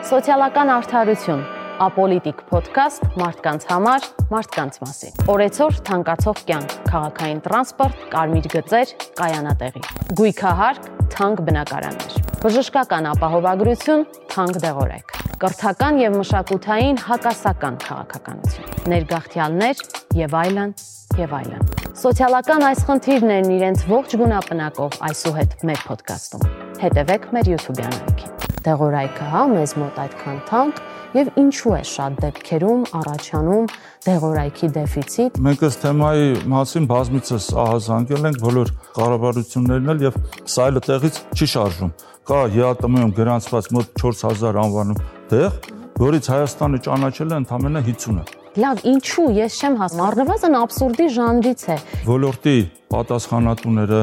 Սոցիալական արդարություն. Ապոլիտիկ ոդքասթ մարդկանց համար, մարդկանց մասին։ Օրեցօր թանկացող կյանք, քաղաքային տրանսպորտ, կարմիր գծեր, կայանատեղի։ Գույքահարկ, թանկ բնակարաններ։ Բժշկական ապահովագրություն, թանկ դեղորայք։ Կրթական եւ մշակութային հակասական քաղաքականություն։ Ներգաղթյալներ եւ այլն եւ այլն։ Սոցիալական այս խնդիրներն իրենց ողջ գունապնակով այսուհետ մեր ոդկասթում։ Հետևեք մեր YouTube-յան այգին։ Դեղորայքը հա մեզ մոտ այդքան թանկ եւ ինչու է շատ դեպքերում առաջանում դեղորայքի դեֆիցիտ։ Մենք ըստ թեմայի մասին բազմիցս ահազանգել ենք բոլոր կառավարություններն էլ եւ սա այլ տեղից չի շարժում։ Կա ԵԱՏՄ-ում գրանցված մոտ 4000 անվանում դեղ, որից Հայաստանը ճանաչել է ընդամենը 50-ը։ Լավ, ինչու ես չեմ հասնում։ Առնվազն абսուրդի ժանրից է։ Ոլորտի պատասխանատուները,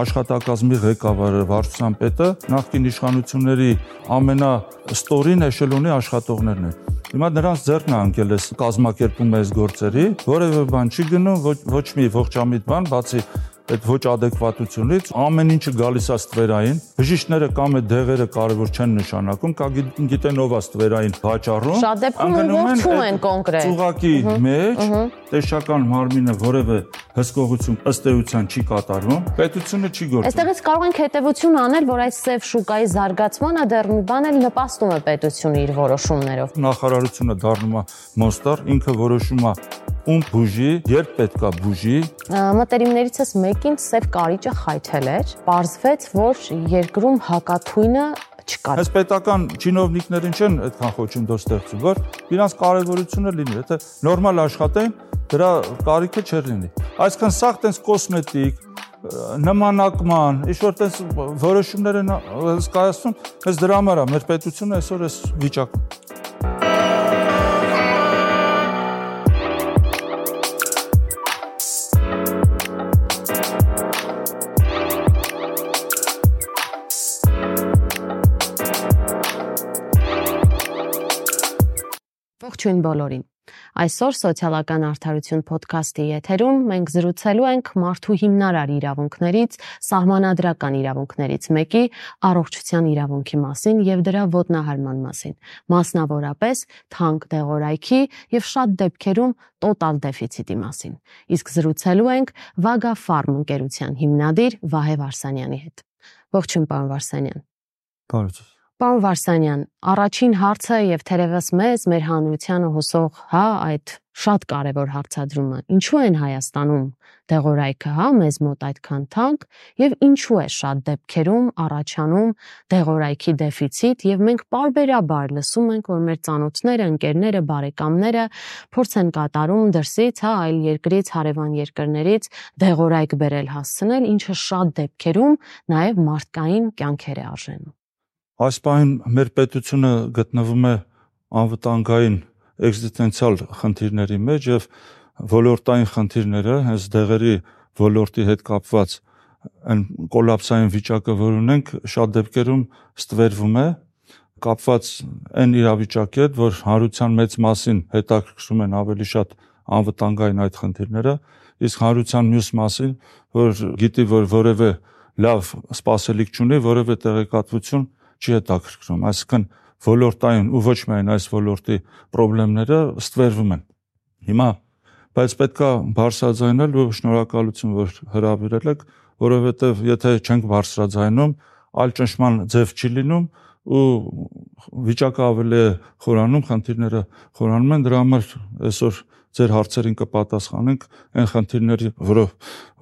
աշխատակազմի ղեկավարը, վարչության պետը նախկին իշխանությունների ամենաստորին էշելոնի աշխատողներն են։ Հիմա նրանց ձեռքն է անկել էս կազմակերպում այս գործերի, որևէ բան չի գնում, ոչ ոչ մի ողջամիտ բան, բացի այդ ոչ adekvatությունից ամեն ինչը գալիս է ստվերային բժիշկները կամ այդ դեղերը կարևոր չեն նշանակում կա գիտեն ով է ստվերային վաճառում շատ դեպքում ողջում են կոնկրետ ծուղակի մեջ տեսչական մարմինը որևէ հսկողություն ըստ էության չի կատարվում պետությունը չի գործում այստեղից կարող ենք հետևություն անել որ այս սև շուկայի զարգացմանը դեռ մի բան էլ նպաստում է պետությունը իր որոշումներով նախարարությունը դառնում է մոստար ինքը որոշում է ում բուժի, երբ պետքա բուժի։ Մտերիմներիցս մեկին սև կարիճը խայթել էր։ Պարզվեց, որ երկրում հակաթույնը չկար։ Այս պետական чиновниկներին չեն այդքան խոչընդոտ ստեղծում, որ իրանց կարևորությունը լինի, եթե նորմալ աշխատեն, դրա կարիքը չեր լինի։ Այսքան սա տենց կոսմետիկ, նմանակման, ինչ որ տես որոշումներ են հսկայացնում, ես դրա համար է մեր պետությունը այսօր այս վիճակում։ Ողջույն բոլորին։ Այսօր սոցիալական արդարություն ոդքասթի եթերում մենք զրուցելու ենք մարդու հիմնարար իրավունքներից, սահմանադրական իրավունքներից մեկի առողջության իրավունքի մասին եւ դրա ոտնահարման մասին, մասնավորապես թանկ դեղորայքի եւ շատ դեպքերում տոտալ դեֆիցիտի մասին։ Իսկ զրուցելու ենք Vaga Farm ընկերության հիմնադիր Վահե Վարսանյանի հետ։ Ողջույն, պարոն Վարսանյան։ Բարև Պարոն Վարսանյան, առաջին հարցը եւ թերևս մեզ մեր հանրությանը հոսող, հա, այդ շատ կարևոր հարցադրումը։ Ինչու են Հայաստանում դեղորայքը, հա, մեզ մոտ այդքան թանկ եւ ինչու է շատ դեպքերում առաջանում դեղորայքի դեֆիցիտ եւ մենք parberabar լսում ենք, որ մեր ծանոթները, ընկերները, բարեկամները փորձ են կատարում դրսից, հա, այլ երկրից, հարևան երկրներից դեղորայք բերել հասցնել, ինչը շատ դեպքերում նաեւ մարդկային կյանքեր է արժենում։ Այս պահին մեր պետությունը գտնվում է անվտանգային էգզիստենցիալ խնդիրների մեջ եւ ոլորտային խնդիրները հենց դեղերի ոլորտի հետ կապված այն կոլապսային վիճակը, որ ունենք, շատ դեպքերում ստվերվում է կապված այն իրավիճակի հետ, որ հանրության մեծ մասին հետաքրքրում են ավելի շատ անվտանգային այդ խնդիրները, իսկ հանրության մյուս մասին, որ գիտի, որ որևէ լավ սպասելիք չունի, որևէ տեղեկատվություն չի հետաքրքրում, այսինքն ոլորտային ու ոչ միայն այս ոլորտի խնդիրները ստվերվում են։ Հիմա բայց պետքա բարձրաձայնել ու շնորհակալություն որ հրավիրել եք, որովհետև եթե չենք բարձրաձայնում, այլ ճնշման ձև չի լինում ու վիճակը ավելի խորանում, խնդիրները խորանում են, դրա համար այսօր ձեր հարցերին կպատասխանենք այն խնդիրների, որով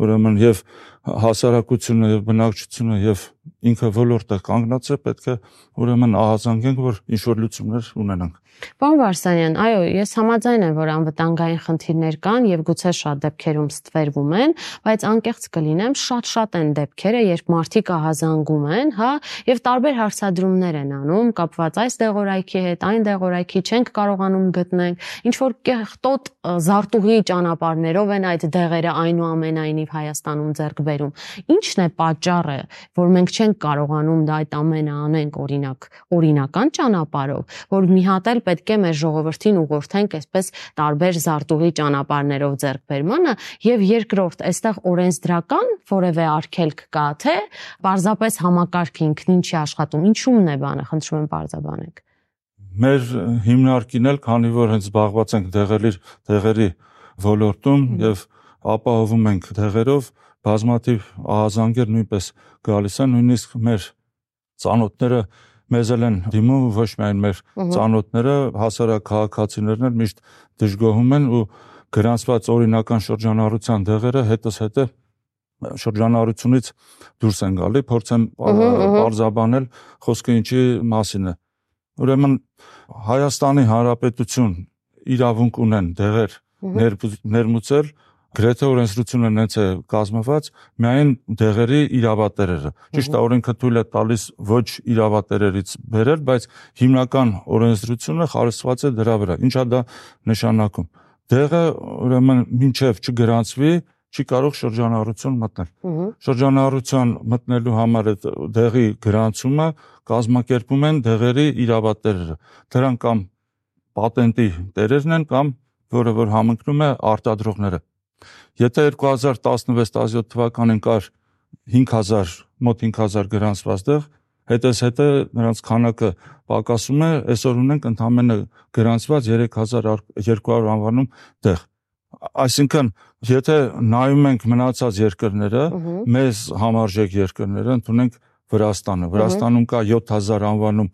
ուրեմն եւ հասարակությունը եւ բնակչությունը եւ ինքը ոլորտը կանգնած է, պետք է ուրեմն ահազանգենք, որ ինչ որ լուծումներ ունենանք։ Պարոն Վարսանյան, այո, ես համաձայն եմ, որ անվտանգային խնդիրներ կան եւ գուցե շատ դեպքերում ստվերվում են, բայց անկեղծ կլինեմ, շատ-շատ են դեպքերը, երբ մարդիկ ահազանգում են, հա, եւ տարբեր հարցադրումներ են անում կապված այս դեղորայքի հետ, այն դեղորայքի չենք կարողանում գտնենք, ինչ որ կեղտոտ զարտուղի ճանապարհներով են այդ դեղերը այնուամենայնիվ Հայաստանում ձեռք բերում։ Ինչն է պատճառը, որ մենք չենք կարողանում դա այդ ամենը անենք օրինակ, օրինական ճանապարհով, որ մի հատ էլ պետք է մեր ժողովրդին ուղղորդենք այսպես տարբեր զարտուղի ճանապարհներով ձեռքբերմանը եւ երկրորդ այստեղ օրենսդրական որևէ արգելք կա թե պարզապես համակարգը ինքնին չի աշխատում ինչու՞մն է բանը խնդրում եմ բարձաբանեք մեր հիմնարկին էլ, քանի որ հենց զբաղված ենք դեղերի դեղերի ոլորտում եւ ապահովում ենք դեղերով, բազմաթիվ ահազանգեր նույնպես գալիս են, նույնիսկ մեր ծանոթները մեզ էլ են դիմում ոչ միայն մեր ծանոթները, հասարակ քաղաքացիներն էլ միշտ դժգոհում են ու գրանցված օրինական շրջանառության դեղերը հետս հետը շրջանառությունից դուրս են գալի, փորձեմ բարձաբանել խոսքը ինչի մասին է։ Ուրեմն Հայաստանի Հանրապետություն իրավունք ունեն դեղեր ներմուծել գրեթե օրենսդրությունը նենց է կազմված միայն դեղերի իրավատերերը։ Ճիշտ է, օրենքը թույլ է տալիս ոչ իրավատերերից բերել, բայց հիմնական օրենսդրությունը խարսված է դրա վրա։ Ինչա դա նշանակում։ Դեղը ուրեմն մինչև չգրանցվի, չի կարող շրջանառություն մտնել։ Շրջանառության մտնելու համար այդ դեղի գրանցումը կազմակերպում են դեղերի իրավատերերը։ Դրանք կամ պատենտի տերերն են կամ որը որ համընկնում է արտադրողները։ Եթե 2016-17 թվականին կար 5000 մոտ 5000 գրանցված դեղ, հետս հետը նրանց քանակը պակասում է, այսօր ունենք ընդամենը գրանցված 3200 անվանում դեղ։ Այսինքն, եթե նայում ենք մնացած երկրները, մեզ համարժեք երկրները, ընդունենք Վրաստանը։ Վրաստանում կա 7000 անվանում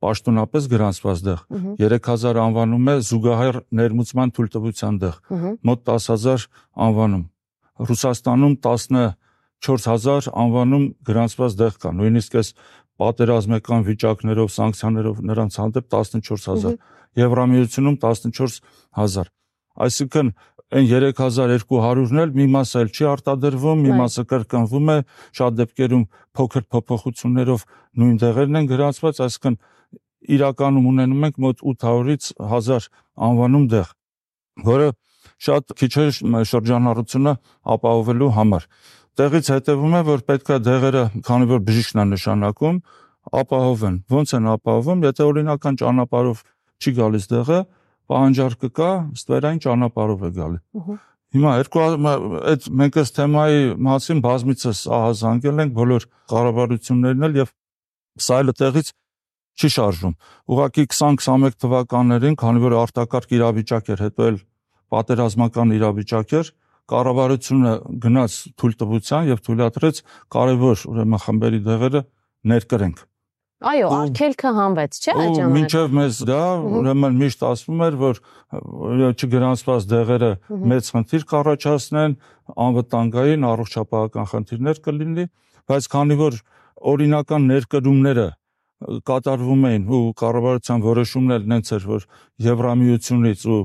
պաշտոնապես գրանցված դեղ, 3000 անվանում է զուգահեռ ներմուծման թույլտվության դեղ, մոտ 10000 անվանում։ Ռուսաստանում 14000 անվանում գրանցված դեղ կա, նույնիսկ այս պատերազմական վիճակներով, սանկցիաներով նրանց հանդեպ 14000, Եվրամիությունում 14000։ Այսինքն այն 3200-ն էլ մի մասը էլ չի արտադրվում, մի մասը կրկնվում է, շատ դեպքերում փոքր փոփոխություններով նույն դեղերն են գրանցված, այսինքն իրականում ունենում ենք մոտ 800-ից 1000 անվանում դեղ, որը շատ քիչ է շրջանառությունը ապահովելու համար։ Տեղից հետևում է, որ պետքա դեղերը, քանի որ բժիշկն է նշանակում, ապահովեն։ Ոնց են ապահովում, եթե օրինական ճանապարհով չի գալիս դեղը, պահանջարկը կա, ստվերային ճանապարհով է գալի։ Հիմա երկու այդ մենք այս թեմայի մասին բազմիցս ահազանգել ենք բոլոր կառավարություններն էլ եւ սա էլ տեղից չի շարժվում։ Ուղղակի 2021 թվականներին, քանի որ արտակարգ իրավիճակ էր, հետո էլ պատերազմական իրավիճակ էր, կառավարությունը գնաց թույլտվության եւ թույլատրեց կարևոր ուրեմն խմբերի դեղերը ներկրենք։ Այո, արկելքը հանվեց, չէ՞ այդ ժամանակ։ Մինչև մեզ դա ուրեմն միշտ ասվում էր, որ չգրանցված դեղերը մեծ խնդիր կառաջացնեն, անվտանգային, առողջապահական խնդիրներ կլինի, բայց քանի որ օրինական ներկրումները կատարվում էին ու կառավարության որոշումն էլ նենց էր որ Եվրամիությունից ու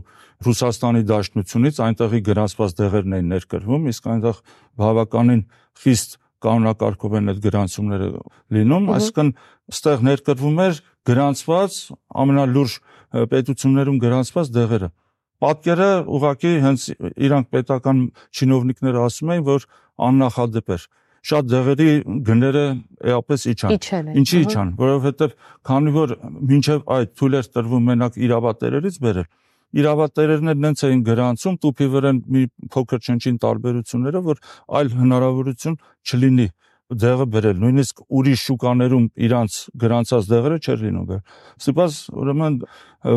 Ռուսաստանի Դաշնությունից այնտեղի գրանցված դեղերն էին ներկրվում իսկ այնտեղ բավականին խիստ կանոնակարգով են այդ գրանցումները լինում այսինքն ստեղ ներկրվում էր գրանցված ամենալուրջ պետություններում գրանցված դեղերը պատկերը ուղղակի հենց իրանք պետական չինովնիկները ասում էին որ աննախադեպ էր շատ դեղերի գները էապես իջան։ Ինչի իջան, որովհետև քանի որ մինչև այդ թույլ էր տրվում մենակ իրավատերերից բերել, իրավատերերն էլ նենց էին գրանցում տուփի վրա մի փոքր չնչին տարբերությունները, որ այլ հնարավորություն չլինի դեղը բերել նույնիսկ ուրիշ շուկաներում իրանց գրանցած դեղերը չէր լինում բեր ստիպած ուրեմն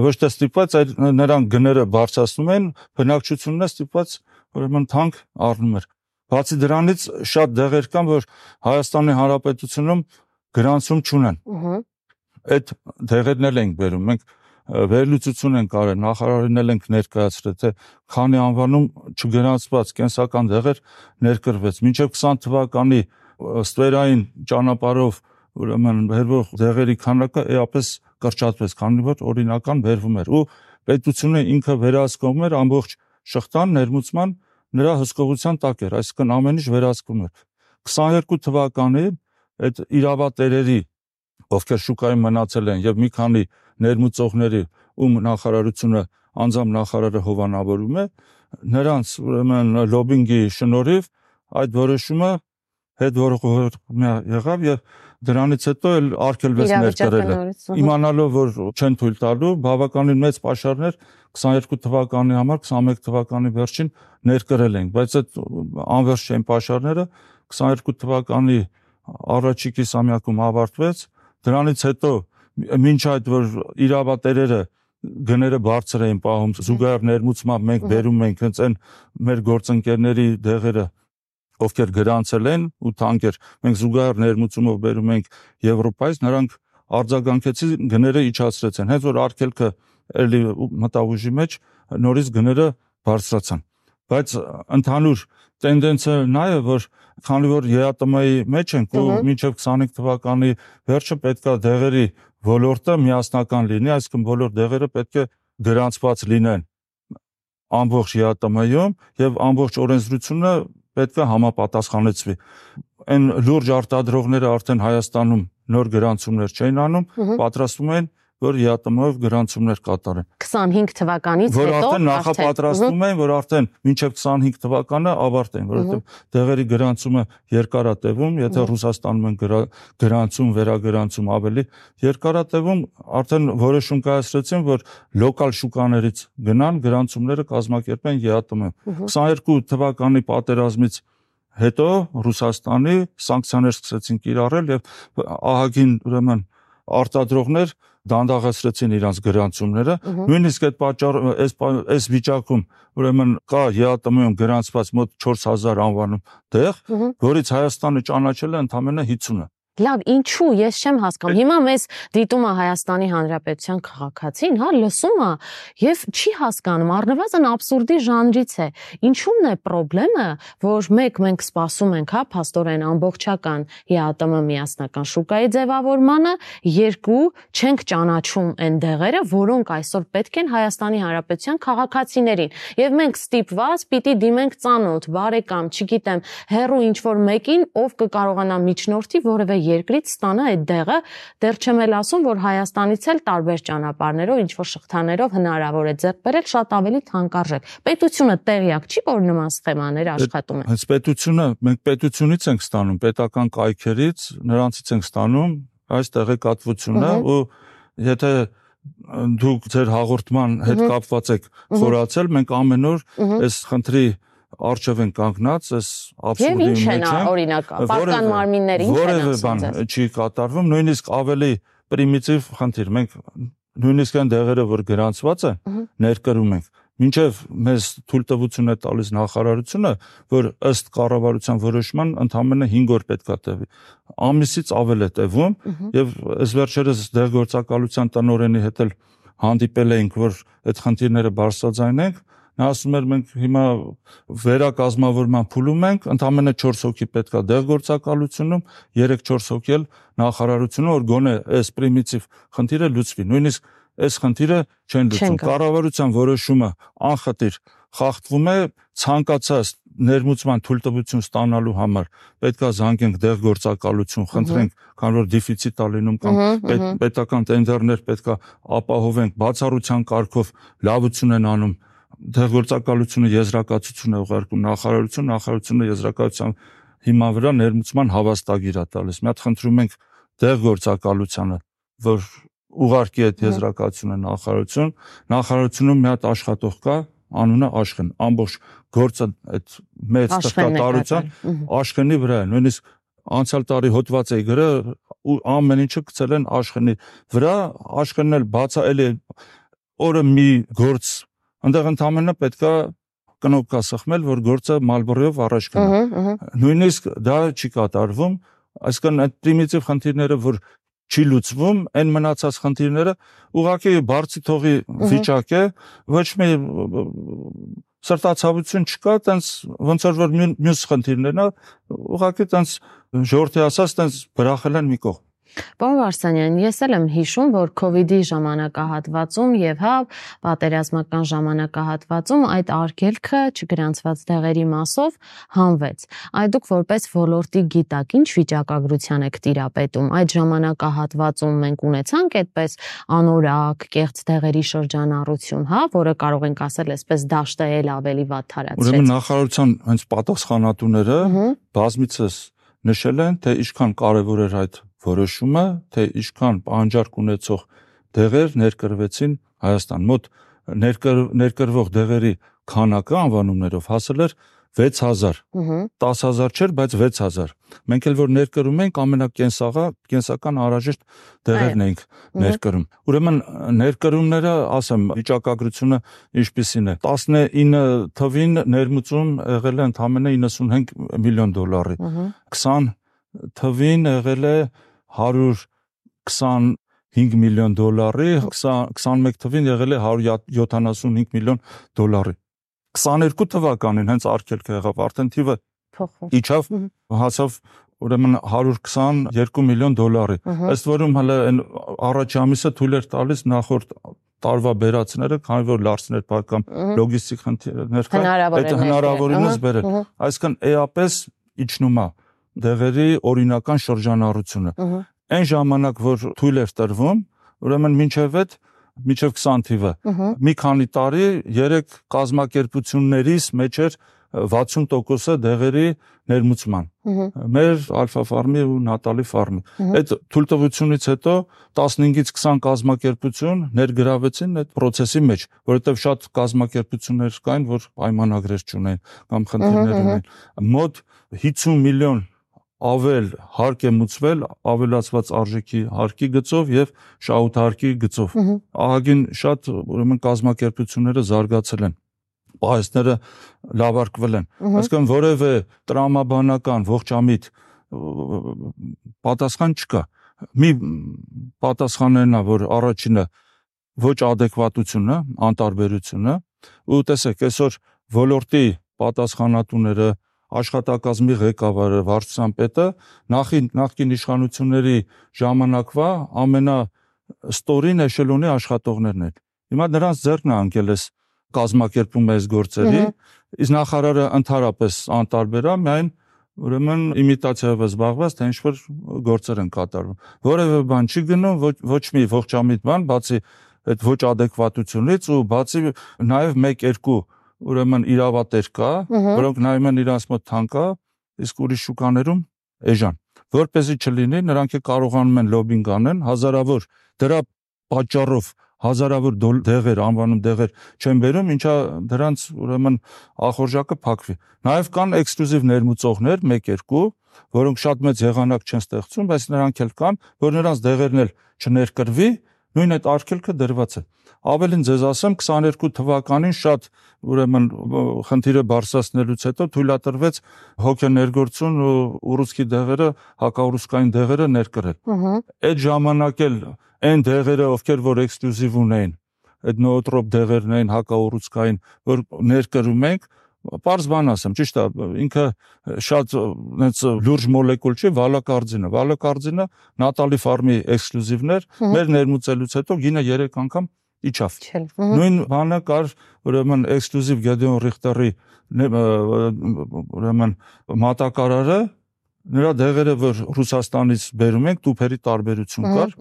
ոչ թե ստիպած այլ նրանք գները բարձրացնում են բնակչությունն է ստիպած ուրեմն թանկ առնում էր Բացի դրանից շատ դեղեր կան, որ Հայաստանի Հանրապետությունում գրանցում չունեն։ Ահա։ Այդ դեղերն էլ ենք բերում։ Մենք վերլուծություն ենք արել, նախարարին էլ ենք ներկայացրել, թե քանի անվանում չգրանցված կենսական դեղեր ներկրվեց։ Մինչև 20 թվականի ստվերային ճանապարհով ուրեմն վերվող դեղերի քանակը էապես կրճատվեց, քանի որ օրինական վերվում էր ու պետությունը ինքը վերահսկում էր ամբողջ շղթան ներմուծման նրա հսկողության տակ էր, այսինքն ամեն ինչ վերահսկվում էր։ 22 թվականի այդ իրավատերերի ովքեր շուկայում մնացել են եւ մի քանի ներմուծողների ում նախարարությունը անձամբ նախարարը հովանավորում է նրանց ուրեմն լոբինգի շնորհիվ այդ որոշումը հետ որոշումը եղավ եւ դրանից հետո էլ արկելվեց ներկրելը իմանալով որ չեն թույլ տալու բավականին մեծ պաշարներ 22 թվականի համար 21 թվականի վերջին ներկրել ենք բայց այդ անverջ չեն պաշարները 22 թվականի առաջի կիսամյակում ավարտվեց դրանից հետո Մինչ այդ որ իրավատերերը գները բարձր էին պահում զուգահեռ ներմուծմամբ մենք բերում ենք հենց այն մեր գործընկերների դեղերը ովքեր գրանցել են ու թանկեր մենք զուգահեռ ներմուծումով բերում ենք Եվրոպայից նրանք արձագանքեցին գները իջացրեցին հենց որ արկելքը էլի մտավ ուժի մեջ նորից գները բարձրացան բայց ընդհանուր տենդենսը նա է որ քանի որ ԵԱՏՄ-ի մեջ ենք ու մինչև 25 թվականի վերջը պետքա դեղերի ոլորտը միասնական լինի, այսինքն բոլոր դեղերը պետք է գրանցված լինեն ամբողջ ԵԱՏՄ-ում եւ ամբողջ օրենսդրությունը պետք է համապատասխանեցվի։ Այն լուրջ արտադրողները արդեն Հայաստանում նոր գրանցումներ չէին անում, պատրաստվում են որ ԵԱՏՄ-ով գրանցումներ կատարեն։ 25 թվականից հետո որ արդեն նախապատրաստվում են, որ արդեն մինչև 25 թվականը ավարտեն, որովհետև դեղերի գրանցումը երկարատևում, եթե Ռուսաստանում են գրանցում, վերագրանցում ավելի երկարատևում, արդեն որոշում կայացրեցին, որ լոկալ շուկաներից գնան գրանցումները կազմակերպեն ԵԱՏՄ-ում։ 22 թվականի պատերազմից հետո Ռուսաստանի սանկցիաներ սկսեցին կիրառել եւ ահագին ուրեմն արտադրողներ դանդաղեցրեցին իրանց գրանցումները նույնիսկ այդ պատճառ այս այս վիճակում ուրեմն կա ԵԱՏՄ-ում գրանցված մոտ 4000 անվանում տեղ որից Հայաստանը ճանաչել է ընդամենը 50-ը Լավ, ինչու ես չեմ հասկանում։ Հիմա մեզ դիտում է Հայաստանի Հանրապետության քաղաքացին, հա, լսում է եւ չի հասկանում, առնվազն абսուրդի ժանրից է։ Ինչու՞մն է խնդրեմը, որ մեկ մենք սպասում ենք, հա, փաստորեն ամբողջական ԵԱՏՄ միասնական շուկայի ձևավորմանը, երկու չենք ճանաչում այն դեղերը, որոնք այսօր պետք են Հայաստանի Հանրապետության քաղաքացիներին։ Եվ մենք ստիպված պիտի դիմենք ծանոթ, բարեկամ, չգիտեմ, հերո ինչ որ մեկին, ով կկարողանա միջնորդի որևէ երկրից ստանա այդ դեղը, դեռ չեմ էլ ասում, որ Հայաստանից էլ տարբեր ճանապարհներով, ինչ որ շղթաներով հնարավոր է ձեռք բերել շատ ավելի թանկարժեք։ Պետությունը տեղյակ չի, որ նման սխեմաներ աշխատում են։ Հենց պետությունը, մենք պետությունից ենք ստանում, պետական կայքերից, նրանցից ենք ստանում այս տեղեկատվությունը ու եթե դուք ձեր հաղորդման հետ կապված եք խորացել, մենք ամեն օր այս խնդրի արժև են կանգնած այս абսուրդի մեջ Եվ ինչ են օրինակ, պարտական մարմինները ինչ են ասում։ Որևէ բան չի կատարվում, նույնիսկ ավելի պրիմիտիվ խնդիր։ Մենք նույնիսկ այն դեղերը, որ գրանցված են, ներկրում ենք մինչև մեզ թույլտվություն է տալիս նախարարությունը, որ ըստ կառավարության որոշման ընդամենը 5 օր պետքա տևի։ Ամիսից ավել է տևում եւ ըստ վերջերս դեղգործակալության տնօրենի հետ էլ հանդիպել էինք, որ այդ խնդիրները բարձրաձայնենք, Նա ասում էր մենք հիմա վերակազմավորման փուլում ենք, ընդամենը 4 հոգի պետքա դեղգործակալությունում, 3-4 հոգի էլ նախարարությունում, որ գոնե այս պրիմիտիվ խնդիրը լուծվի։ Նույնիսկ այս խնդիրը չեն լուծում։ Կառավարության որոշումը անխտիր խախտվում է ցանկացած ներմուծման թույլտվություն ստանալու համար պետքա զանգենք դեղգործակալություն, խնդրենք, քան որ դեֆիցիտ ա լինում կամ պետ, պետական տենդերներ պետքա ապահովենք, բացառության կարգով լավություն են անում դեղգործակալությունը եզրակացություն է ուղարկում նախարարություն, նախարարությունը եզրակացության հիմա վրա ներմուծման հավաստագիր է տալիս։ Մի հատ խնդրում ենք դեղգործակալությանը, որ ուղարկի այդ եզրակացությունը նախարարություն, նախարարությունում մի հատ աշխատող կա, անունը Աշխեն, ամբողջ գործը այդ մեծ տխկատարության Աշխենի վրա է, նույնիսկ անցյալ տարի հոդված էի գրել ու ամեն ինչը գցել են Աշխենի վրա, Աշխենն էլ բացա էլի օրը մի գործ Այնտեղ ընդամենը պետքա կնոպկա սխմել, որ գործը մալբորիով առաջ գնա։ Նույնիսկ դա չի կատարվում, այսինքն այդ պրիմիտիվ խնդիրները, որ չի լուծվում, այն մնացած խնդիրները ուղղակի բարձի թողի վիճակ է, ոչ մի սրտացավություն չկա, տենց ոնց որ մյուս խնդիրներն է, ուղղակի տենց ժողովրդի ասած տենց բրախել են մի կողմ։ Պարոն Վարսանյան, ես էլ եմ հիշում, որ իդի ժամանակահատվածում եւ հա պատերազմական ժամանակահատվածում այդ արգելքը չգրանցված դեղերի մասով հանվեց։ Այդ դուք որպես ոլորտի գիտակ ինչ վիճակագրության եք տիրապետում։ Այդ ժամանակահատվածում մենք ունեցանք այդպես անորակ, կեղծ դեղերի շրջանառություն, հա, որը կարող ենք ասել այսպես դաշտը էլ ավելի վատ թարացրեց։ Ուրեմն նախարարության հենց պատասխանատուները բազմիցս նշել են, թե ինչքան կարևոր էր այդ որոշումը, թե ինչքան պահանջարկ ունեցող դեղեր ներկրվեցին Հայաստան։ Մոտ ներկր, ներկրվող դեղերի քանակը անվանումներով հասել էր 6000 Ահա 10000 չէր, բայց 6000։ Մենք էլ որ ներկրում ենք ամենակենսաղա կենսական անհրաժեշտ դեղերն ենք ներկրում։ Ուրեմն ներկրումները, ասեմ, վիճակագրությունը ինչպիսին է։ 19 թվին ներմուծում եղել է ընդամենը 95 միլիոն դոլարի։ ահա 20 թվին եղել է 125 միլիոն դոլարի, 20 21 թվին եղել է 175 միլիոն դոլարի։ 22 թվականին հենց արկելքը եղավ, արդեն թիվը իջավ, հասավ ուրեմն 122 միլիոն դոլարի։ Ըստ որում հələ այն առաջ ամիսը թույլ էր տալիս նախորդ տարվա բերածները, քանի որ լարսներ բա կամ ըհը, լոգիստիկ խնդիրներ կան, է հնարավորինս բերել։ Այսինքն էապես իջնում է դեղերի օրինական շրջանառությունը։ Այն ժամանակ, որ թույլ էր տրվում, ուրեմն մինչև այդ մինչև 20 թիվը մի քանի տարի երեք կազմակերպություններից մեջ էր 60%-ը դեղերի ներմուծման։ Մեր Ալֆա ֆարմի ու Նատալի ֆարմի։ Ըհը։ Այդ թույլտվությունից հետո 15-ից 20 կազմակերպություն ներգրավեցին այդ process-ի մեջ, որովհետև շատ կազմակերպություններ կային, որ պայմանագրեր չունեն կամ խնդիրներ ունեն։ Մոտ 50 միլիոն ավել հարկ է մուծվել ավելացված արժեքի հարկի գծով եւ շահութարկի գծով։ ահագին շատ ուրեմն կազմակերպությունները զարգացել են պահեստները լավարկվել են այսինքն որևէ տրամաբանական ողջամիտ պատասխան չկա մի պատասխանն է որ առաջինը ոչ adekvatությունը անտարբերությունը ու տեսեք այսօր ոլորտի պատասխանատուները աշխատակազմի ղեկավարը վարչության պետը նախին նախկին իշխանությունների ժամանակվա ամենա ստորին էշելոնի աշխատողներն են հիմա նրանց ձեռքն է անկել էս կազմակերպում այս գործերի իսկ նախարարը ընդհանրապես անտարբեր է միայն ուրեմն իմիտացիայով զբաղված թե ինչ որ գործեր են կատարվում որևէ բան չի գնում ոչ ոչ մի ողջամիտ բան բացի այդ ոչ adekvatությունից ու բացի նաև 1-2 ուրեմն իրավատեր կա որոնք նայում են իրանց մոտ թանկա իսկ ուրիշ շուկաներում էժան որ เป զի չլինի նրանք է կարողանում են լոբինգ անեն հազարավոր դրա պատճառով հազարավոր դեղեր անվանում դեղեր չեն բերում ինչա դրանց ուրեմն ախորժակը փակվի նաև կան էքսկլյուզիվ ներմուծողներ 1-2 որոնք շատ մեծ եղանակ չեն ստեղծում բայց նրանք էլ կան որ նրանց դեղերն էլ չներկրվի նույն այդ արկելքը դրված է ավելին ձեզ ասեմ 22 թվականին շատ ուրեմն խնդիրը բարձրացնելուց հետո թույլատրվեց հոգեներգործուն ու ուռուցքի դեղերը հակաուռուցքային դեղերը ներկրել այդ ժամանակ էլ այն դեղերը ովքեր որ էքսկլյուզիվ ունեն այդ նոոտրոպ դեղերն էին հակաուռուցքային որ ներկրում ենք Պարզ բան ասեմ, ճիշտ է, ինքը շատ այնց լուրջ մոլեկուլ չի, վալակարձինը։ Վալակարձինը Նատալի ֆարմի էքսկլյուզիվն էր, Հմ։ մեր ներմուծելուց հետո գինը 3 անգամ իջավ։ Նույն բանը կար ուրեմն էքսկլյուզիվ Գեդեոն Ռիխտերի ուրեմն մատակարարը նրա դեղերը որ Ռուսաստանից բերում ենք տուփերի տարբերություն կար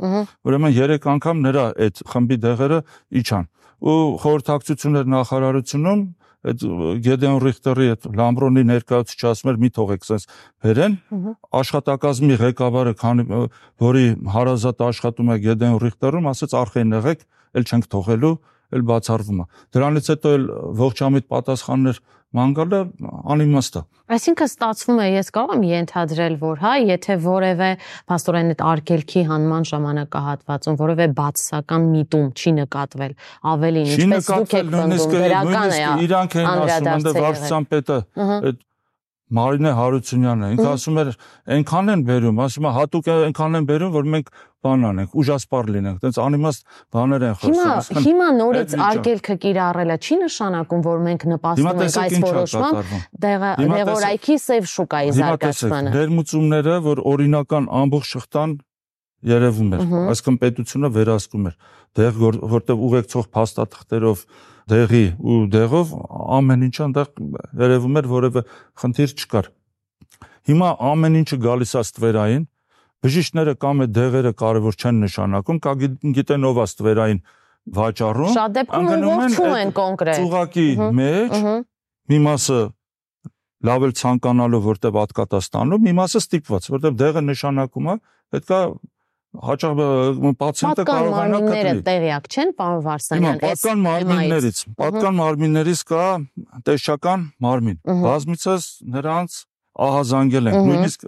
ուրեմն 3 անգամ նրա այդ խմբի դեղերը իջան ու խորհրդակցություններ նախարարությունում այդ Գեդեոն Ռիխտերի այդ Լամբրոնի ներկայացուցիչ ասում էր մի թողեք sense բերեն ըհը, աշխատակազմի ղեկավարը քանի որի հարազատ աշխատում է Գեդեոն Ռիխտերում ասաց արխային եղեք էլ չենք թողելու էլ բացառվում է դրանից հետո էլ ողջամիտ պատասխաններ մանգալը անիմաստ է Այսինքն ստացվում է, ես կարող եմ ենթադրել, որ հա, եթե որևէ աստորեն այդ արկելքի հանման ժամանակահատվածում որևէ բացասական միտում չի նկատվել, ավելին ինչպես դուք եք պնդում, դրական է իրանք են ասում, ընդ վարչության պետը այդ Մարինե Հարությունյանը ինքը ասում էր այնքան են բերում, ասում է հատուկ այնքան են բերում, որ մենք բան անենք, ուժասպար լինենք, տենց անիմաստ բաներ են Հիմա խոսում, ասում հիմա նորից արկելքը կիրառելը չի նշանակում, որ մենք նպաստում Հիմա ենք այս Հիմա տեսեք- դեղորայքի սև շուկայի Հիմա զարգացմանը։ ներմուծումները, որ օրինական ամբողջ շղթան երևում էր, այսինքն պետությունը վերահսկում էր դեղ որ- որտեղ ուղեկցող փաստաթղթերով դեղի ու դեղով ամեն ինչ այնտեղ երևում էր որևէ խնդիր չկար։ Հիմա ամեն ինչը գալիս է ստվերային, բժիշկները կամ այդ դեղերը կարևոր չեն նշանակում, կա գի- գիտեն ով է ստվերային վաճառում, անգնում են կոնկրետ։ ծուղակի մեջ մի մասը լավ էլ ցանկանալով որտեվ ատկատա ստանում, մի մասը ստիպված, որտեվ դեղը նշանակում է, պետքա հաճախ պացիենտը կարողանա կտրի։ Տեղյակ չեն, պարոն Վարսանյան, այս պատկան մարմիններից, պատկան մարմիններից կա տեսչական մարմին։ Բազմիցս նրանց ահազանգել են, նույնիսկ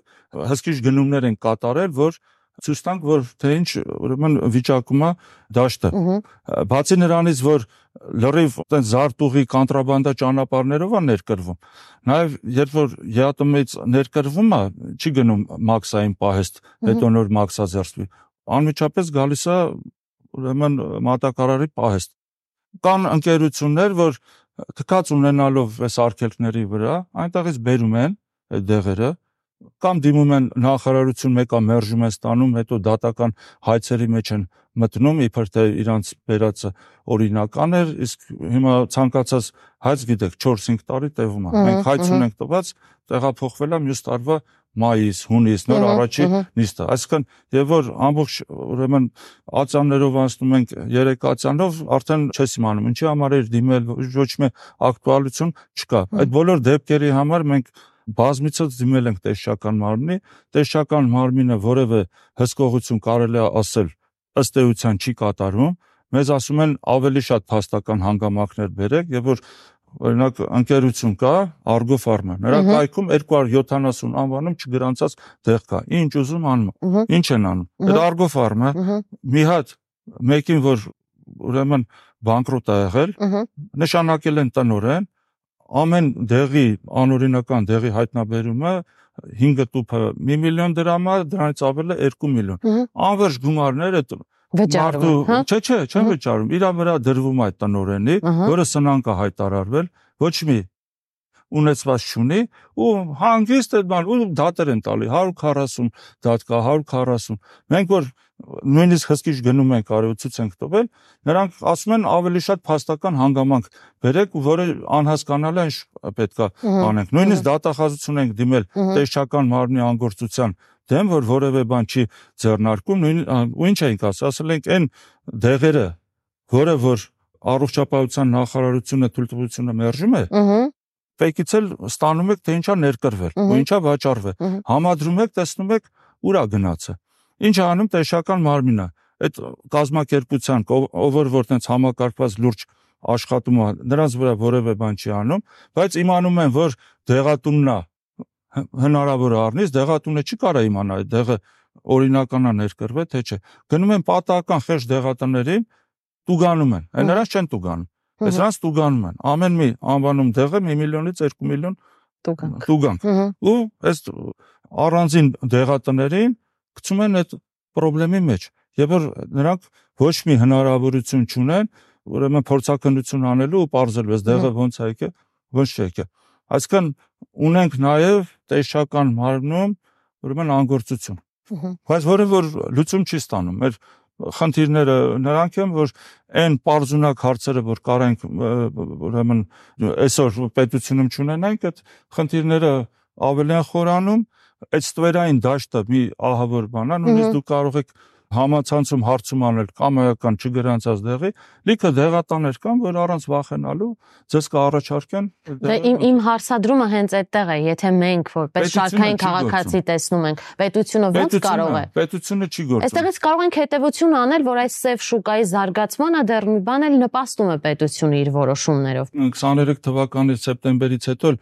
հսկիչ գնումներ են կատարել, որ ցույց տանք, որ թե ինչ ուրեմն վիճակում է դաշտը։ Բացի նրանից, որ լրիվ այդեն զարտուղի կանտրաբանդա ճանապարհներով է ներկրվում։ Նաև երբ որ ԵԱՏՄ-ից ներկրվում է, չի գնում մաքսային պահեստ, հետո նոր մաքսաձերծվի։ Անմիջապես գալիս է ուրեմն մատակարարի պահեստ։ Կան ընկերություններ, որ թքած ունենալով այս արկելքների վրա, այնտեղից բերում են այդ դեղերը, կամ դիմում են նախարարություն մեկը մերժում են ստանում, հետո դատական հայցերի մեջ են մտնում, իբր թե իրանց վերածը օրինական էր, իսկ հիմա ցանկացած հայց գիտեք 4-5 տարի տևում է։ Մենք հայց ունենք տված, տեղափոխվել է մյուս տարվա մայիս, հունիս, նոր առաջի նիստը։ Այսինքն, եւ որ ամբողջ ուրեմն ացաններով անցնում ենք երեք ացանով, արդեն չես իմանում ինչի համար էր դիմել, ոչ մի ակտուալություն չկա։ Այդ բոլոր դեպքերի համար մենք բազմիցս դիմել ենք տեսչական մարմնի, տեսչական մարմինը որևէ հսկողություն կարելի է ասել ըստ էության չի կատարում, մեզ ասում են ավելի շատ փաստական հանգամանքներ բերեք եւ որ օրինակ ընկերություն կա Argo Pharma նրա կայքում 270 անվանում չգրանցած դեղ կա ինչ ուզում անում ինչ են անում այդ Argo Pharma մի հատ մեկին որ ուրեմն բանկրոտ ա եղել նշանակել են տնորեն ամեն դեղի անօրինական դեղի հայտնաբերումը 5 տուփը 1 միլիոն դրամ է, դրանից ավելը 2 միլիոն։ Անվերջ գումարներ այդ վճարվում, հա։ Չէ, չէ, չեն վճարում։ Իրա վրա դրվում այդ տնորենի, որը սնանկ է հայտարարվել, ոչ մի ունեցված չունի ու հանգիստ այդ բան ու դատեր են տալի 140 դատ կա 140 մենք որ նույնիսկ հսկիչ գնում ենք արևցուց ենք տվել նրանք ասում են ավելի շատ փաստական հանգամանք բերեք որը անհասկանալի է պետքա անենք նույնիսկ դատախազություն ենք դիմել տեսչական մարմնի անգործության դեմ որ որևէ բան չի ձեռնարկում նույն ու ինչ ենք ասել ասել ենք այն դեղերը որը որ առողջապահության նախարարությունը թույլտվությունը մերժում է ֆեյքից էլ ստանում եք թե ինչա ներկրվել ու ինչա վաճառվել համադրում եք տեսնում եք ուրա գնացը ինչ անում տեսական մարմինը այդ կազմակերպության ով որ տենց համակարգված լուրջ աշխատում է նրանց վրա որևէ բան չի անում բայց իմանում են որ դեղատունն է հնարավոր առնից դեղատունը չի կարա իմանա այդ դեղը օրինականա ներկրվել թե չէ գնում են պատահական խեղճ դեղատներին տուգանում են այն նրանց չեն տուգանում Այս նրանց տուգանում են։ Ամեն մի անվանում դեղը 1 միլիոնից 2 միլիոն տուգանք։ Տուգանք։ Ու այս առանձին դեղատներին գցում են այդ խնդրի մեջ։ Եվ որ նրանք ոչ մի հնարավորություն չունեն, ուրեմն փորձակնություն անելու ու ողջելու այս դեղը ոնց է եկել, ոնց չի եկել։ Այսինքն ունենք նաև տեսչական մարմնում ուրեմն անգործություն։ Բայց որը որ լուծում չի ստանում։ Մեր խնդիրները նրանք են, որ այն པարզունակ հարցերը, որ կարենք ուրեմն այսօր պետությունում ճանենանք, այդ խնդիրները ավելի են խորանում, այդ ստվերային դաշտը մի ահավոր բան է, նույնիսկ դուք կարող եք համացանցում հարցում անել կամայական չգրանցած դեղի, լիքը դեղատաներ կան, որ առանց վախենալու ձեզ կառաջարկեն։ Դե իմ իմ հարցադրումը հենց այդտեղ է, եթե մենք որպես շարքային քաղաքացի տեսնում ենք, պետությունը ո՞նց կարող է։ Պետությունը չի գործում։ Այստեղից կարող ենք հետևություն անել, որ այս սև շուկայի զարգացմանը դեռ մի բան էլ նպաստում է պետությունը իր որոշումներով։ 23 թվականի սեպտեմբերից հետո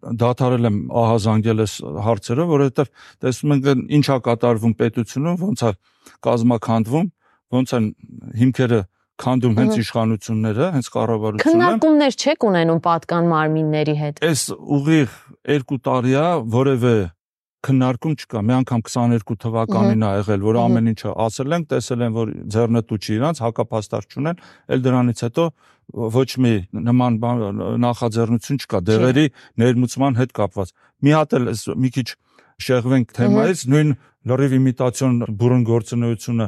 դադարել եմ ահազանգել այս հարցերը, որովհետև տեսնում ենք ինչա կատարվում պետությունում, ոնց է կազմակերպվում, ոնց են հիմքերը քանդում հենց իշխանությունները, հենց կառավարությունը։ Քննարկումներ չեք ունենում պատկան մարմինների հետ։ Այս ուղիղ 2 տարի է որևէ քննարկում չկա։ Մի անգամ 22 թվականին ա եղել, որ ամեն ինչը ասել ենք, տեսել են, որ ձեռնտու չի իրանց, հակապաստար չունեն, ել դրանից հետո ոչ մի նման նախաձեռնություն չկա դեղերի ներմուծման հետ կապված։ Մի հատ էլ մի քիչ շեղվենք թեմայից, նույն լրիվ իմիտացիոն բուրըն գործունեությունը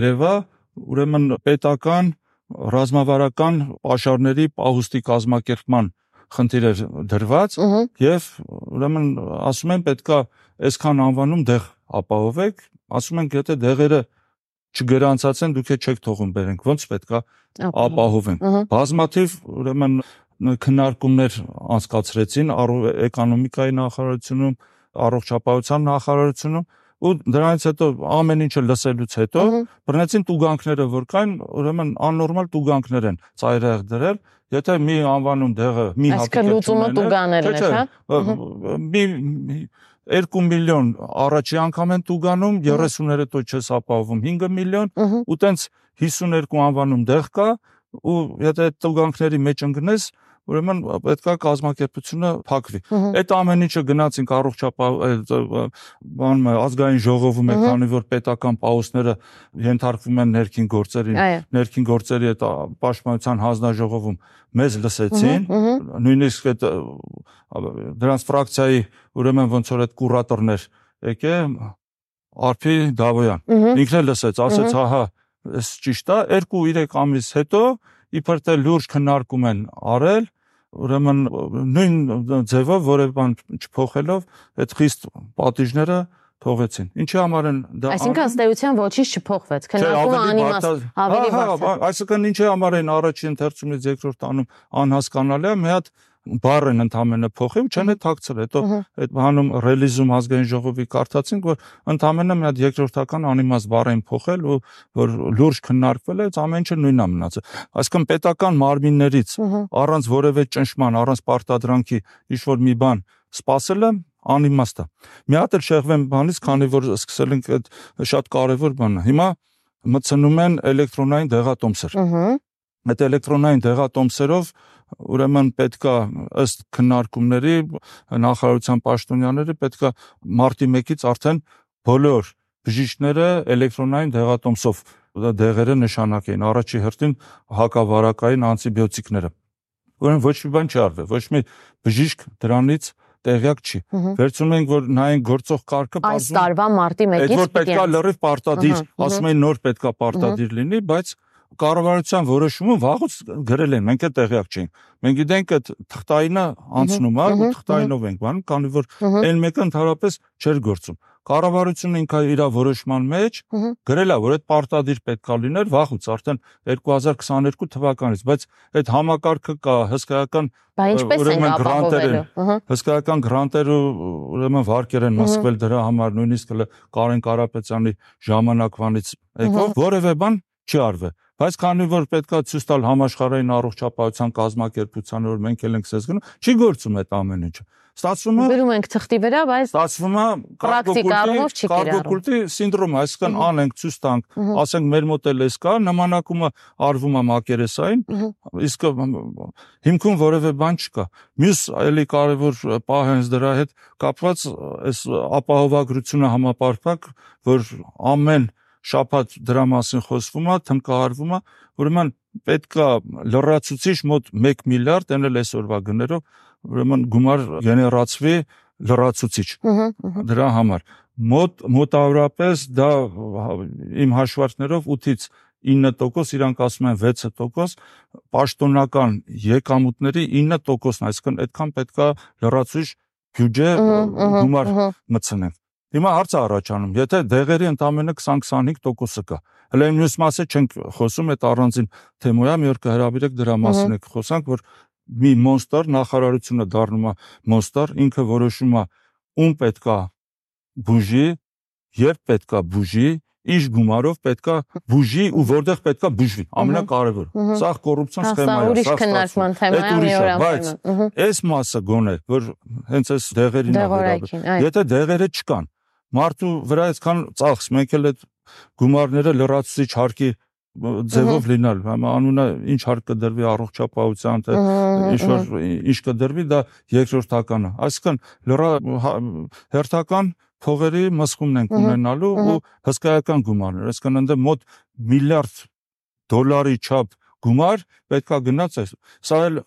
երևա, ուրեմն պետական ռազմավարական պաշարների պահուստի կազմակերպման խնդիր էր դրված եւ ուրեմն ասում են պետքա այսքան անվանում դեղ ապահովեք, ասում են եթե դեղերը չգրանցած են դուք չեք թողում բերենք, ոնց պետքա ապահովենք։ Բազմաթիվ ուրեմն քննարկումներ անցկացրեցին էկոնոմիկայի նախարարությունում, առողջապահության նախարարությունում, ու դրանից հետո ամեն ինչը լսելուց հետո բռնեցին տուգանքները, որ կային, ուրեմն աննորմալ տուգանքներ են ծայրահեղ դրել, եթե մի անվանում դեղը մի հատիկ Այսինքն լուծումը տուգաներն է, հա։ Մի 2 միլիոն առաջի անգամ են տուգանում, 30-ները հետո չես ապահովում 5 միլիոն, ու տենց 52 անվանում դեղ կա, ու եթե տուգանքների մեջ ընկնես, ուրեմն պետքա կազմակերպությունը փակվի։ Այդ ամեն ինչը գնացինք առողջապահ բանում ազգային ժողովում է, քանի որ պետական պաուսները ենթարկվում են ներքին գործերին, ներքին գործերի այդ պաշտպանության հանձնաժողովում մեզ լսեցին, նույնիսկ այդ դրանց ֆրակցիայի ուրեմն ոնց որ այդ կուրատորներ եկե Արփի Դավոյան։ Ինքն էլ լսեց, ասեց, ահա, էս ճիշտ է, 2-3 ամիս հետո իբր թե լուրջ քննարկում են արել, ուրեմն նույն ձևով որևէ բան չփոխելով այդ խիստ պատիժները թողեցին։ Ինչի համար են դա Այսինքն ըստ էության ոչինչ չփոխվեց։ Քննարկումը անիմաստ ավելի հա, հա, Այսինքն ինչի համար են առաջին ընթերցումից երկրորդ անում անհասկանալի է, մի հատ բառն ընդամենը փոխել ու չեն է թակցել։ Հետո այդ բանում ռելիզում ազգային ժողովի կարդացինք, որ ընդամենը մի հատ երկրորդական անիմաս բառ են փոխել ու որ լուրջ քննարկվել է, ամեն ինչը նույնն է մնացել։ Այսինքն պետական մարմիններից առանց որևէ ճնշման, առանց պարտադրանքի ինչ որ մի բան սпасելը անիմաստ է։ Մի հատ էլ շեղվեմ բանից, քանի որ սկսել ենք այդ շատ կարևոր բանը։ Հիմա մցնում են էլեկտրոնային դեղատոմսեր։ Ահա։ Այդ էլեկտրոնային դեղատոմսերով ուրեմն պետքա ըստ քննարկումների նախարարության պաշտոնյաները պետքա մարտի 1-ից արդեն բոլոր բժիշկները էլեկտրոնային դեղատոմսով դեղերը նշանակեին առաջի հերթին հակավարակային անտիբիոտիկները ուրեմն ոչ մի բան չի արվել ոչ մի բժիշկ դրանից տեղյակ չի։ Վերցնում ենք որ նայենք գործող կարգը, այս տարվա մարտի 1-ից պետք է։ լրիվ պարտադիր, ասում են նոր պետքա պարտադիր լինի, բայց կառավարության որոշումը վաղուց գրել են, մենք էլ տեղյակ չենք։ Մենք գիտենք այդ թղթայինը անցնում է, ու թղթայինով ենք բանում, քանի որ այն մեկը ընդհանրապես չէր գործում։ Կառավարությունը ինքը իր որոշման մեջ գրել է, որ այդ պարտադիր պետքա լիներ վաղուց, արդեն 2022 թվականից, բայց այդ համակարգը կա հսկայական են ապահովելու։ Հսկայական գրանտեր ու ուրեմն վարկեր են մսկվել դրա համար, նույնիսկ Կարեն Կարապետյանի ժամանակվանից եկող որևէ բան չի արվել բայց քանի որ պետքա ցույց տալ համաշխարհային առողջապահության կազմակերպությանը որ մենք էլ ենք ցես գնում չի գործում այդ ամեն ինչը ստացվում է գրում ենք թղթի վրա բայց ստացվում է կիրառվում կարբոկուլտի սինդրոմը այսինքն անենք ցույց տանք ասենք մեր մոտ էլ էս կա նմանակումը արվում է մակերեսային իսկ հիմքում որևէ բան չկա մյուս էլի կարևոր պահ հենց դրա հետ կապված այս ապահովագրությունը համապարփակ որ ամեն շաբաթ դրա մասին խոսվում է, թմկահարվում է, ուրեմն պետքա լրացուցիչ մոտ 1 միլիարդ, էլ այսօրվա գներով, ուրեմն գումար գեներացվի լրացուցիչ դրա համար մոտ մոտավորապես դա իմ հաշվարկներով 8-ից 9% իրանք ասում են 6% պաշտոնական եկամուտների 9%-ն, այսինքն այդքան պետքա լրացուցիչ բյուջե գումար մտցնենք։ Հիմա հարց է առաջանում, եթե դեղերի ընդամենը 20-25%-ը կա, հələ մյուս մասը չենք խոսում, այդ առանձին թեմոյա, մի օր կհրավիրեք դրա մասին եք խոսանք, որ մի մոնստր նախարարությունը դառնում է մոնստր, ինքը որոշում է ում պետքա բուժի, երբ պետքա բուժի, ինչ գումարով պետքա բուժի ու որտեղ պետքա բուժվի։ Ամենակարևորը։ Սա կոռուպցիոն սխեմա է, սա քննարկման թեմա է, մի օր բայց այս մասը գոնե, որ հենց այս դեղերին է։ Եթե դեղերը չկան, մարդու վրա այսքան ծախս, մենք էլ այդ գումարները լրացուցիչ հարկի ձևով լինալ, հիմա անունը ինչ հարկ կդրվի առողջապահության, թե ինչ որ ինչ կդրվի, դա երկրորդականը։ Այսինքն լրա հա, հերթական փողերի մսխումն ենք ունենալու ու հսկայական գումարներ, այսինքն ընդ մոտ միլիարդ դոլարի չափ գումար պետքա գնաց այս։ Սա էլ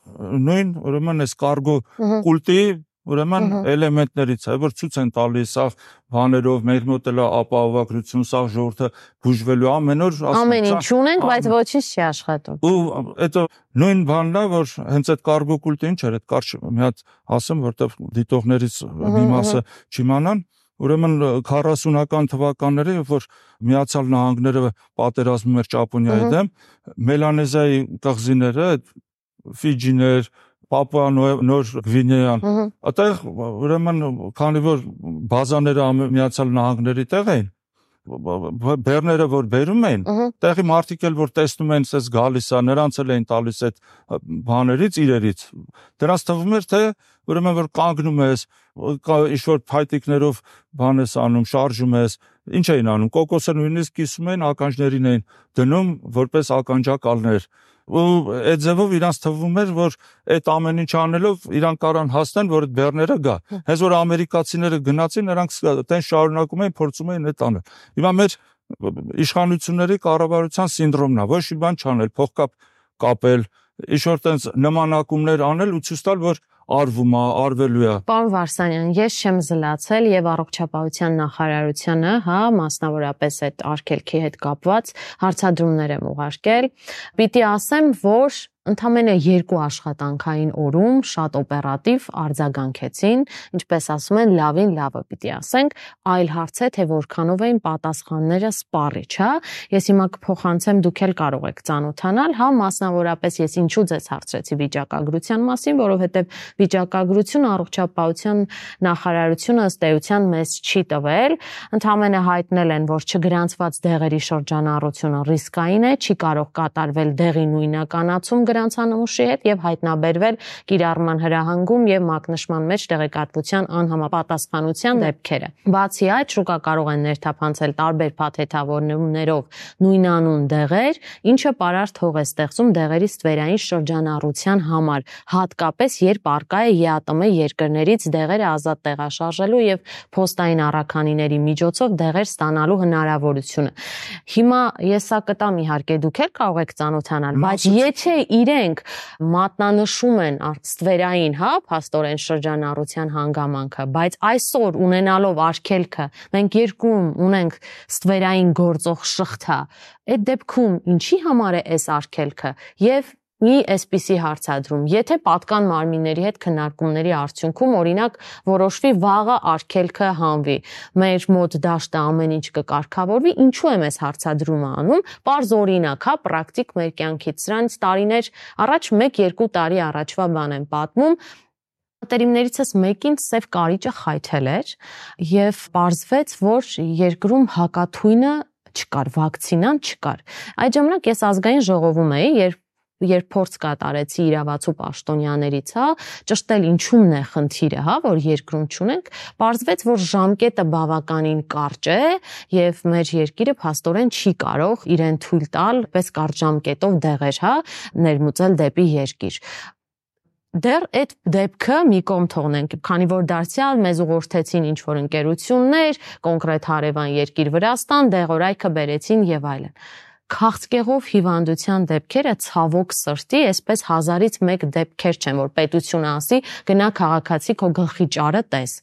նույն ուրեմն այս կարգո կուլտի Ուրեմն էլեմենտներից է, որ ցույց են տալիս սա բաներով մեր մոտ էլ ապահովագրություն, սա ժողովուրդը բուժվելու ամեն օր ասում Ամեն ինչ ունենք, բայց ոչինչ չի աշխատում։ Ու այդ նույն բանն է, որ հենց այդ կարգո կուլտը ինչ էր, այդ կարճ մի հատ ասեմ, որտեվ դիտողներից մի մասը չիմանան, Ուրեմն 40-ական թվականները, երբ որ Միացյալ Նահանգները պատերազմում էր Ճապոնիայի դեմ, Մելանեզիայի կղզիները, Ֆիջիներ, Պապուա Նոր Գվինեան։ Այդտեղ ուրեմն քանի որ բազաները Միացյալ Նահանգների տեղ էին, բերները որ բերում էին, տեղի մարդիկ էլ որ տեսնում են, ասես գալիս է, նրանց էլ էին տալիս այդ բաներից, իրերից։ Դրանց թվում էր թե ուրեմն որ կանգնում ես, ինչ որ փայտիկներով բան ես անում, շարժում ես, ինչ էին անում։ Կոկոսը նույնիսկ կիսում էին ականջներին էին դնում որպես ականջակալներ ու այդ ձևով իրանց թվում էր որ այդ ամեն ինչ անելով իրան կարան հասնեն որ այդ բեռները գա հենց որ ամերիկացիները գնացին նրանք այդեն շարունակում էին փորձում էին այդ անել հիմա մեր իշխանությունների կառավարության սինդրոմն է ոչ մի բան չանել փողկապ կապել ինչ որ տենց նմանակումներ անել ու ցույց տալ որ արվում է, արվելու է։ Պարոն Վարսանյան, ես չեմ զլացել եւ առողջապահության նախարարությանը, հա, մասնավորապես այդ արկելքի հետ կապված հարցադրումներ եմ ուղարկել։ Պիտի ասեմ, որ Ընդամենը երկու աշխատանքային օրում շատ օպերատիվ արձագանքեցին, ինչպես ասում են, լավին լավը պիտի ասենք, այլ հարց է թե որքանով էին պատասխանները սպառիչ, հա։ Ես հիմա կփոխանցեմ, դուք էլ կարող եք ճանոթանալ, հա, մասնավորապես ես ինչու ձեզ հարցրեցի վիճակագրության մասին, որովհետև վիճակագրությունը առողջապահության նախարարությունը ըստ էության մեզ չի տվել, ընդամենը հայտնել են, որ չգրանցված դեղերի շրջանառությունը ռիսկային է, չի կարող կատարվել դեղի նույնականացում գրանցանմուշի հետ եւ հայտնաբերվել կիրառման հրահանգում եւ մակնշման մեջ տեղեկատվության անհամապատասխանության դեպքերը։ Բացի այդ, շուկա կարող են ներթափանցել տարբեր փաթեթավորումներով նույնանուն դեղեր, ինչը պարարտ հող է ստեղծում դեղերի ստվերային շրջանառության համար, հատկապես երբ արկա է ԵԱՏՄ երկրներից դեղերը ազատ տեղաշարժելու եւ փոստային առաքանիների միջոցով դեղեր ստանալու հնարավորությունը։ Հիմա ես սա կտամ իհարկե դուք էլ կարող եք ճանոթանալ, բայց եթե իրենք մատնանշում են ստվերային, հա, փաստորեն շրջանառության հանգամանքը, բայց այսօր ունենալով արկելքը մենք երկում ունենք ստվերային գործող շղթա, այդ դեպքում ինչի համար է այս արկելքը եւ մի այսպիսի հարցադրում։ Եթե պատկան մարմինների հետ քննարկումների արդյունքում օրինակ որոշվի վաղը արկելքը հանվի, մեր մոտ դաշտը ամեն ինչ կկարգավորվի, ինչու եմ այս հարցադրումը անում։ Պարզ օրինակ, հա, պրակտիկ մեր կյանքից։ Սրանից տարիներ առաջ 1-2 տարի առաջվա բան եմ պատմում, Տերիմներիցս մեկին սև կարիճը խայթել էր եւ պարզվեց, որ երկրում հակաթույնը չկար, վակցինան չկար։ Այդ ժամանակ ես ազգային ժողովում էի, երբ երբ փորձ կատարեցի իրավացու պաշտոնյաներից, հա, ճշտել ինչումն է խնդիրը, հա, որ երկրում ճունենք, ողջվեց, որ ժամկետը բավականին կարճ է եւ մեր երկիրը փաստորեն չի կարող իրեն թույլ տալ պես կարճ ժամկետով դեղեր, հա, ներմուծել դեպի երկիր դեռ այդ դեպքը մի կողմ թողնենք, քանի որ դարձյալ մեզ ուղղորդեցին ինչ որ ընկերություններ, կոնկրետ հարևան երկիր Վրաստան, դեղորայքը բերեցին եւ այլն քաղցկեղով հիվանդության դեպքերը ցավոք սրտի, այսպես հազարից մեկ դեպքեր չեն, որ պետությունը ասի, գնա քաղաքացի քո գլխի ճարը տես։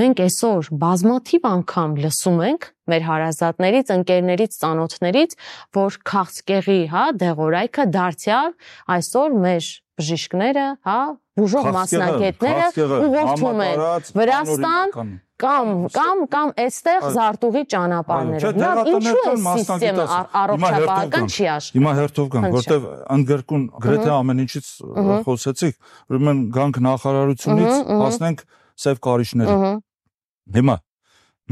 Մենք այսօր բազմաթիվ անգամ լսում ենք մեր հարազատներից, ընկերներից, ծանոթներից, որ քաղցկեղի, հա, դեղորայքը դարձյալ այսօր մեր բժիշկները, հա, բուժող մասնակետները ուղղորդում են Վրաստան կամ կամ կամ այստեղ զարտուղի ճանապարհներով։ Նա ինչու է համակարգը առողջապահական չի աշխատում։ Հիմա հերթով գանք, որտեվ ընդգրկուն գրեթե ամեն ինչից խոսեցիք, ուրեմն գանք նախարարությունից հասնենք սև կարիճները։ Հիմա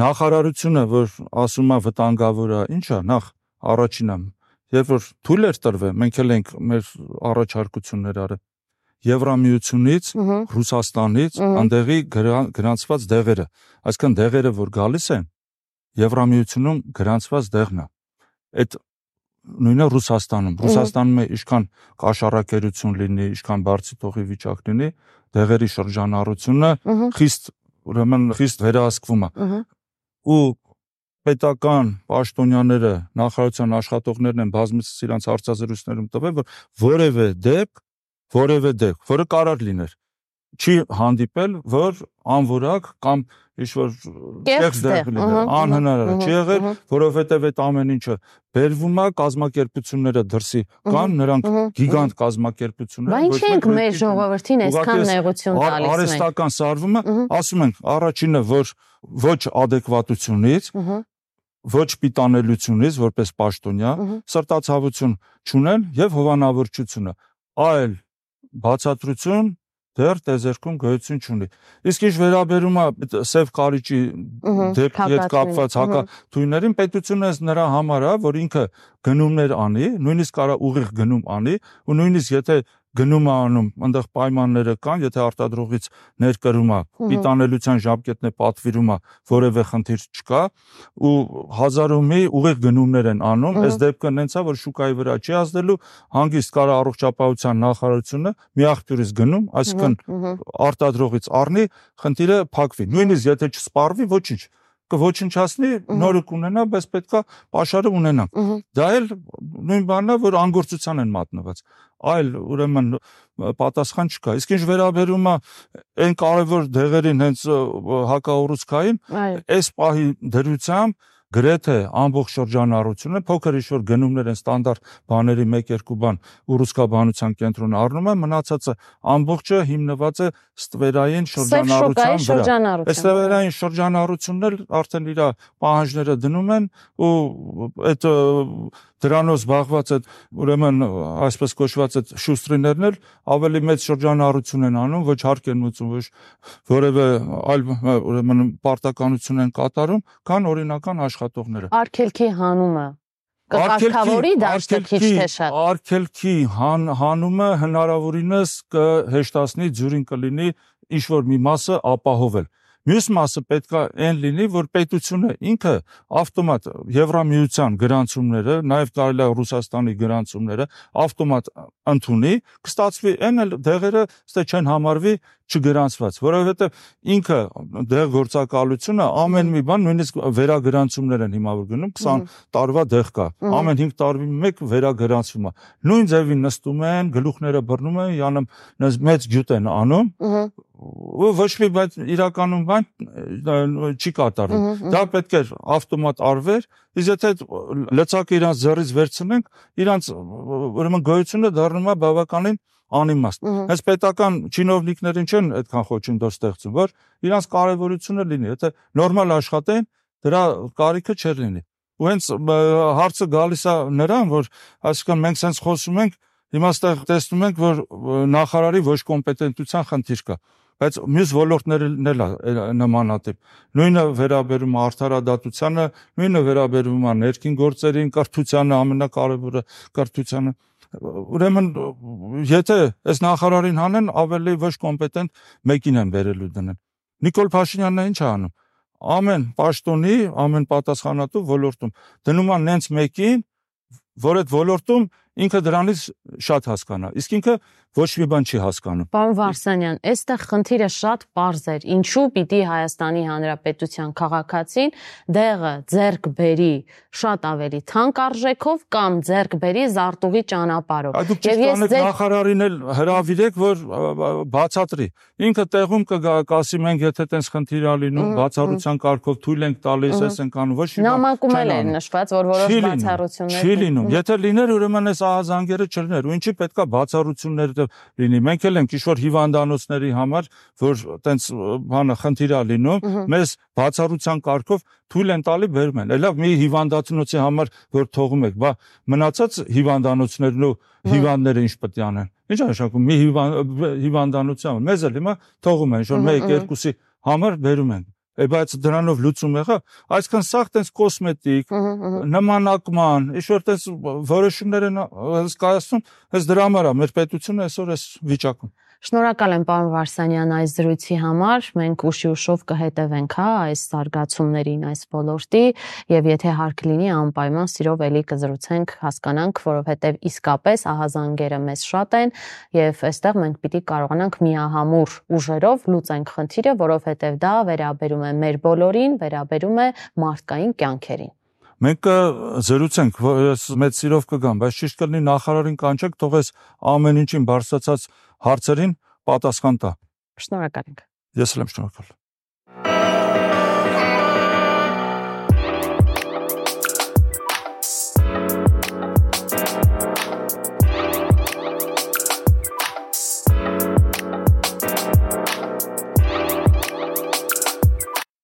նախարարությունը, որ ասում է վտանգավոր է, ի՞նչ է, նախ առաջինը, երբ որ թույլ էր տրվել, մենք էլ ենք մեր առաջարկություններ արել. Եվրամիությունից, Ռուսաստանից, անդեղի գրանցված դեղերը, այսինքն դեղերը, որ գալիս են, Եվրամիությունում գրանցված դեղն է։ Այդ նույնը Ռուսաստանում, Ռուսաստանում է ինչքան կաշառակերություն լինի, ինչքան բարձի տողի վիճակ լինի, դեղերի շրջանառությունը խիստ ուրեմն խիստ վերահսկվում է։ Ու պետական պաշտոնյաները, նախարարության աշխատողներն են բազմիցս իրանց հարցազրույցներում տվել, որ որևէ դեպք որևէ դեպք, որը կարող լիներ չի հանդիպել, որ անորակ կամ ինչ որ տեքս դեղ լիներ, անհնար է, չի եղել, որովհետև այդ ամեն ինչը բերվում է կազմակերպությունները դրսի կան, նրանք գիգանտ կազմակերպություններ, ոչ մենք մեր ժողովրդին այսքան նեղություն տալիս ենք։ Արեստական սարվումը, ասում ենք, առաջինը, որ ոչ adekvatությունից, ոչ պիտանելությունից որպես պաշտոնյա, սրտացավություն չունեն եւ հովանավորչությունը, այլ բացատրություն դեռ տեզերքում գոյություն չունի։ Իսկ ինչ վերաբերում է սև կարիճի դեպքի հետ կապված հակաթույներին, պետությունը նրա համար է, որ ինքը գնումներ անի, նույնիսկ կարա ուղիղ գնում անի, ու նույնիսկ եթե գնում է անում, այնտեղ պայմանները կան, եթե արտադրողից ներկրում է, պիտանելիության ժամկետն է պատվիրում է, որևէ խնդիր չկա, ու հազարով մի ուղիղ գնումներ են անում, այս դեպքը նենց է, որ շուկայի վրա չի ազդելու, հանգիստ կարա առողջապահության նախարարությունը մի աղբյուրից գնում, այսինքն արտադրողից առնի, խնդիրը փակվի։ Նույնիսկ եթե չսպառվի, ոչինչ կոչնչացնի, նորը կունենա, բայց պետքա pašարը ունենանք։ Դա էլ նույն բանն է, որ անգործության են մատնված այլ ուրեմն պատասխան չկա։ Իսկ ինչ վերաբերում է այն կարևոր դեղերին հենց հակաուռուցքային, այս պահի դրությամբ գրեթե ամբողջ շրջանառությունը փոքր ինչ-որ գնումներ են ստանդարտ բաների 1-2 բան ուռուցքաբանության կենտրոնը առնում է, մնացածը ամբողջը հիմնված է ստվերային շրջանառության վրա։ Այս ստվերային շրջանառությունն էլ արդեն իր պահանջները դնում են ու այդ դրանով զբաղված այդ ուրեմն այսպես կոչված այդ շուստրիներն էլ ավելի մեծ շրջանառություն են անում, ոչ հարկ են մուծում, ոչ որևէ այլ ուրեմն պարտականություն են կատարում, քան օրինական աշխատողները։ Արկելքի հանումը կկարգավորի դաշտը քիչ թե շատ։ Արկելքի հան, հանումը հնարավորինս կհեշտացնի ջուրին կլինի ինչ որ մի մասը ապահովել։ Մյուս մասը պետքա այն լինի, որ պետությունը ինքը ավտոմատ Եվրամիության գրանցումները, նաև կարելի է Ռուսաստանի գրանցումները ավտոմատ ընդունի, կստացվի այն էլ դեղերը ստե չեն համարվի չգրանցված, որովհետև ինքը դեղ գործակալությունը ամեն մի բան նույնիսկ վերագրանցումներ են հիմա որ գնում 20 տարվա դեղ կա։ Ամեն 5 տարվի մեկ վերագրանցվում է։ Նույն ձևին նստում են, գլուխները բռնում են, յանը մեծ գյուտ են անում ու ոչ մի բայց իրականում բան չի կատարվում։ Դա պետք է ավտոմատ արվեր, իսկ եթե լծակը իրանց ձեռից վերցնենք, իրանց ուրեմն գոյությունը դառնում է բավականին անիմաստ։ Հենց պետական չինովնիկներին չեն այդքան խոչընդոտ ստեղծում, որ իրանց կարևորությունը լինի, եթե նորմալ աշխատեն, դրա կարիքը չէր լինի։ Ու հենց հարցը գալիս է նրան, որ այսինքն մենք sense խոսում ենք, հիմա ստեղ տեսնում ենք, որ նախարարի ոչ կոմպետենտության խնդիր կա բայց մյուս ոլորտներն էլ նմանատիպ։ Նույնը վերաբերում է արդարադատությանը, նույնը վերաբերում է ներքին գործերին, կրթությանը, ամենակարևորը կրթությանը ուրեմն եթե այս նախարարին հանեն ավելի ոչ կոմպետենտ մեկին են վերելու դնեն Նիկոլ Փաշինյանն ինչ է անում ամեն պաշտոնի ամեն պատասխանատու ոլորտում դնում են նենց մեկին որ այդ ոլորտում ինքը դրանից շատ հասկանա իսկ ինքը ոչ մի բան չի հասկանում։ Պարոն Վարսանյան, այստեղ խնդիրը շատ པարզ էր։ Ինչու պիտի Հայաստանի Հանրապետության քաղաքացին դեղը ձերկ բերի շատ ավելի թանկ արժեքով կամ ձերկ բերի զարտուղի ճանապարհով։ Եվ ես ձեր նախարարին էլ հրավիրեք, որ բացատրի։ Ինքը տեղում կգա, կասի մենք եթե տես խնդիր ա լինում, բացառության կարգով թույլ ենք տալիս, էս ենք անում, ոչ մի բան։ Նամակում էլ էր նշված, որ որոշ բացառություններ։ Չի լինում։ Եթե լիներ, ուրեմն այս ահազանգերը չլիներ։ Ու ինչի պետքա բացառություններ լինի։ Մենք էլ ենք ինչ-որ հիվանդանոցների համար, որ տենց բանը խնդիր է լինում, մեզ բացառության կարգով թույլ են տալի բերում են։ Էլավ մի հիվանդանոցի համար որ թողում եք, բա մնացած հիվանդանոցներն ու հիվանդները ինչ պետք է անեն։ Ինչ նշանակում մի հիվանդանոցը մեզ էլ հիմա թողում են, որ 1-2-ի համար բերում են Է բայց դրանով լուծում եղա, այսքան սաղ տես կոսմետիկ, նմանակման, ինչ որ տես որոշումներ են հենց կայացնում, հենց դրա համար է մեր պետությունը այսօր այս վիճակում։ Շնորհակալ եմ պարոն Վարսանյան այս զրույցի համար։ Մենք ուշի ուշով կհետևենք հա այս զարգացումներին այս ոլորտի եւ եթե հարկ լինի անպայման սիրով ելի կզրուցենք, հասկանանք, որովհետեւ իսկապես ահազանգերը մեզ շատ են եւ այստեղ մենք պիտի կարողանանք միահամուռ ուժերով լուծենք խնդիրը, որովհետեւ դա վերաբերում է մեր բոլորին, վերաբերում է մարդկային կյանքերին մենք կզրուցենք, ես մեծ սիրով կգամ, բայց ճիշտ կլինի նախարարին կանչեք, թողես ամեն ինչին բարձրացած հարցերին պատասխան տա։ Շնորհակալ ենք։ Ես էլ եմ շնորհակալ։